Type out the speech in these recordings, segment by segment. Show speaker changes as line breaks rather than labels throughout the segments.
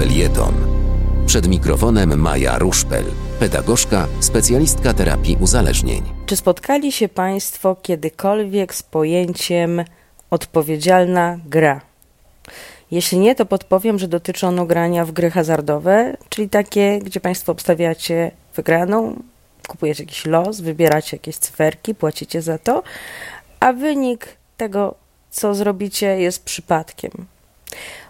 Felieton. Przed mikrofonem Maja Ruszpel, pedagogzka, specjalistka terapii uzależnień.
Czy spotkali się Państwo kiedykolwiek z pojęciem odpowiedzialna gra? Jeśli nie, to podpowiem, że dotyczy ono grania w gry hazardowe, czyli takie, gdzie Państwo obstawiacie wygraną, kupujecie jakiś los, wybieracie jakieś cyferki, płacicie za to, a wynik tego, co zrobicie, jest przypadkiem.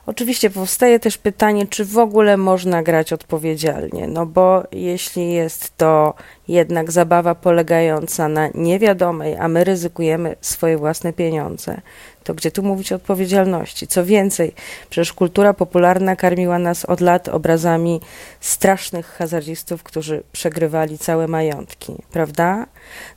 Oczywiście powstaje też pytanie, czy w ogóle można grać odpowiedzialnie, no bo jeśli jest to jednak zabawa polegająca na niewiadomej, a my ryzykujemy swoje własne pieniądze, to gdzie tu mówić o odpowiedzialności? Co więcej, przecież kultura popularna karmiła nas od lat obrazami strasznych hazardzistów, którzy przegrywali całe majątki, prawda?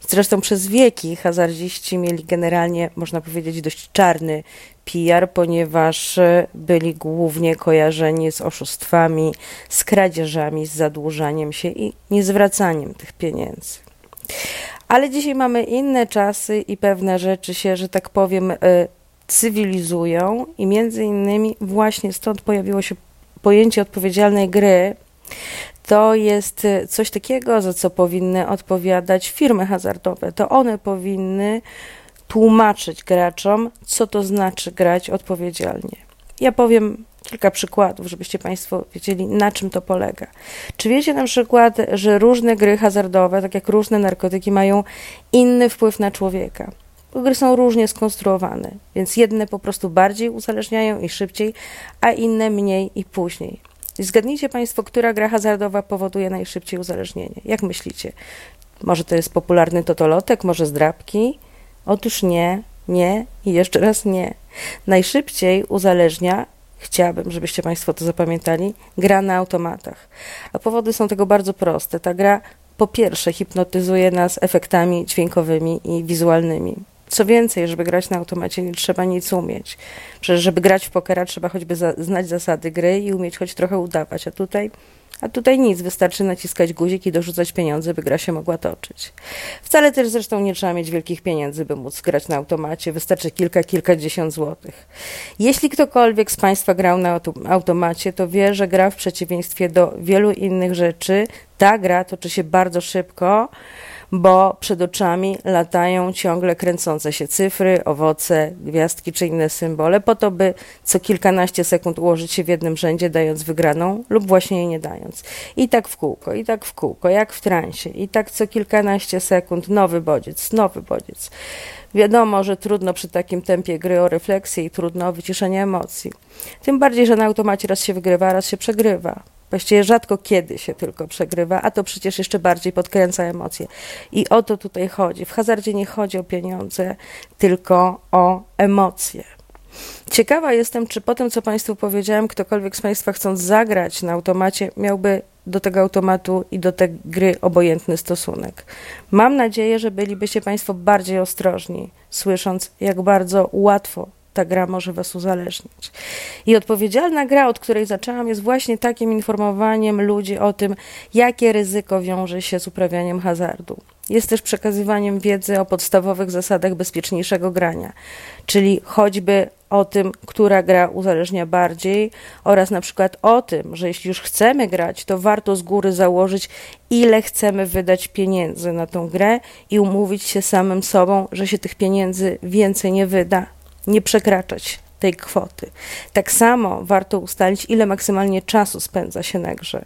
Zresztą przez wieki hazardziści mieli generalnie, można powiedzieć, dość czarny PR, ponieważ byli głównie kojarzeni z oszustwami, z kradzieżami, z zadłużaniem się i niezwracaniem tych pieniędzy. Ale dzisiaj mamy inne czasy i pewne rzeczy się, że tak powiem, y, cywilizują i między innymi właśnie stąd pojawiło się pojęcie odpowiedzialnej gry. To jest y, coś takiego, za co powinny odpowiadać firmy hazardowe. To one powinny tłumaczyć graczom, co to znaczy grać odpowiedzialnie. Ja powiem kilka przykładów, żebyście Państwo wiedzieli, na czym to polega. Czy wiecie na przykład, że różne gry hazardowe, tak jak różne narkotyki, mają inny wpływ na człowieka? Gry są różnie skonstruowane, więc jedne po prostu bardziej uzależniają i szybciej, a inne mniej i później. Zgadnijcie Państwo, która gra hazardowa powoduje najszybciej uzależnienie. Jak myślicie? Może to jest popularny totolotek, może zdrabki? Otóż nie, nie i jeszcze raz nie. Najszybciej uzależnia chciałabym, żebyście Państwo to zapamiętali, gra na automatach. A powody są tego bardzo proste. Ta gra po pierwsze hipnotyzuje nas efektami dźwiękowymi i wizualnymi. Co więcej, żeby grać na automacie nie trzeba nic umieć. Przecież żeby grać w pokera trzeba choćby za, znać zasady gry i umieć choć trochę udawać, a tutaj a tutaj nic, wystarczy naciskać guzik i dorzucać pieniądze, by gra się mogła toczyć. Wcale też zresztą nie trzeba mieć wielkich pieniędzy, by móc grać na automacie, wystarczy kilka, kilkadziesiąt złotych. Jeśli ktokolwiek z Państwa grał na automacie, to wie, że gra w przeciwieństwie do wielu innych rzeczy, ta gra toczy się bardzo szybko, bo przed oczami latają ciągle kręcące się cyfry, owoce, gwiazdki czy inne symbole, po to, by co kilkanaście sekund ułożyć się w jednym rzędzie, dając wygraną lub właśnie jej nie dając. I tak w kółko, i tak w kółko, jak w transie, i tak co kilkanaście sekund nowy bodziec, nowy bodziec. Wiadomo, że trudno przy takim tempie gry o refleksję i trudno o wyciszenie emocji. Tym bardziej, że na automacie raz się wygrywa, raz się przegrywa. Właściwie rzadko kiedy się tylko przegrywa, a to przecież jeszcze bardziej podkręca emocje. I o to tutaj chodzi. W hazardzie nie chodzi o pieniądze, tylko o emocje. Ciekawa jestem, czy po tym, co Państwu powiedziałem, ktokolwiek z Państwa chcąc zagrać na automacie, miałby do tego automatu i do tej gry obojętny stosunek. Mam nadzieję, że bylibyście Państwo bardziej ostrożni, słysząc, jak bardzo łatwo ta gra może was uzależnić. I odpowiedzialna gra, od której zaczęłam, jest właśnie takim informowaniem ludzi o tym, jakie ryzyko wiąże się z uprawianiem hazardu. Jest też przekazywaniem wiedzy o podstawowych zasadach bezpieczniejszego grania, czyli choćby o tym, która gra uzależnia bardziej, oraz na przykład o tym, że jeśli już chcemy grać, to warto z góry założyć, ile chcemy wydać pieniędzy na tą grę i umówić się samym sobą, że się tych pieniędzy więcej nie wyda, nie przekraczać tej kwoty. Tak samo warto ustalić, ile maksymalnie czasu spędza się na grze.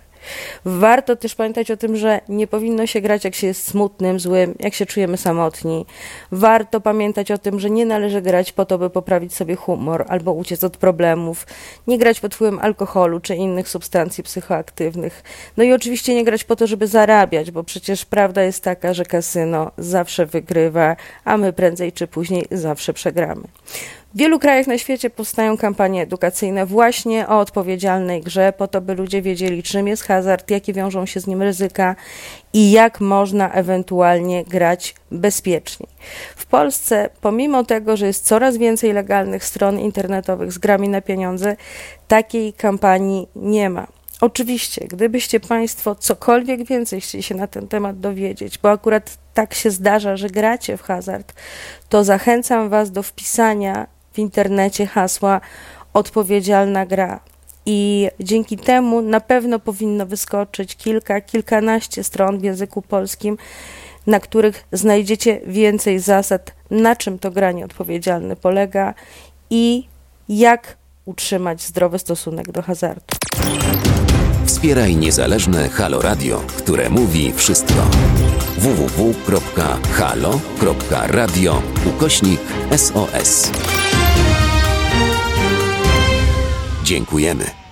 Warto też pamiętać o tym, że nie powinno się grać, jak się jest smutnym, złym, jak się czujemy samotni. Warto pamiętać o tym, że nie należy grać po to, by poprawić sobie humor albo uciec od problemów. Nie grać pod wpływem alkoholu czy innych substancji psychoaktywnych. No i oczywiście nie grać po to, żeby zarabiać, bo przecież prawda jest taka, że kasyno zawsze wygrywa, a my prędzej czy później zawsze przegramy. W wielu krajach na świecie powstają kampanie edukacyjne właśnie o odpowiedzialnej grze, po to, by ludzie wiedzieli, czym jest hazard, jakie wiążą się z nim ryzyka i jak można ewentualnie grać bezpieczniej. W Polsce, pomimo tego, że jest coraz więcej legalnych stron internetowych z grami na pieniądze, takiej kampanii nie ma. Oczywiście, gdybyście Państwo cokolwiek więcej chcieli się na ten temat dowiedzieć, bo akurat tak się zdarza, że gracie w hazard, to zachęcam Was do wpisania w internecie hasła odpowiedzialna gra. i dzięki temu na pewno powinno wyskoczyć kilka, kilkanaście stron w języku polskim, na których znajdziecie więcej zasad, na czym to granie odpowiedzialne polega i jak utrzymać zdrowy stosunek do hazardu.
Wspieraj niezależne Halo Radio, które mówi wszystko. www.halo.radio ukośnik SOS. Dziękujemy.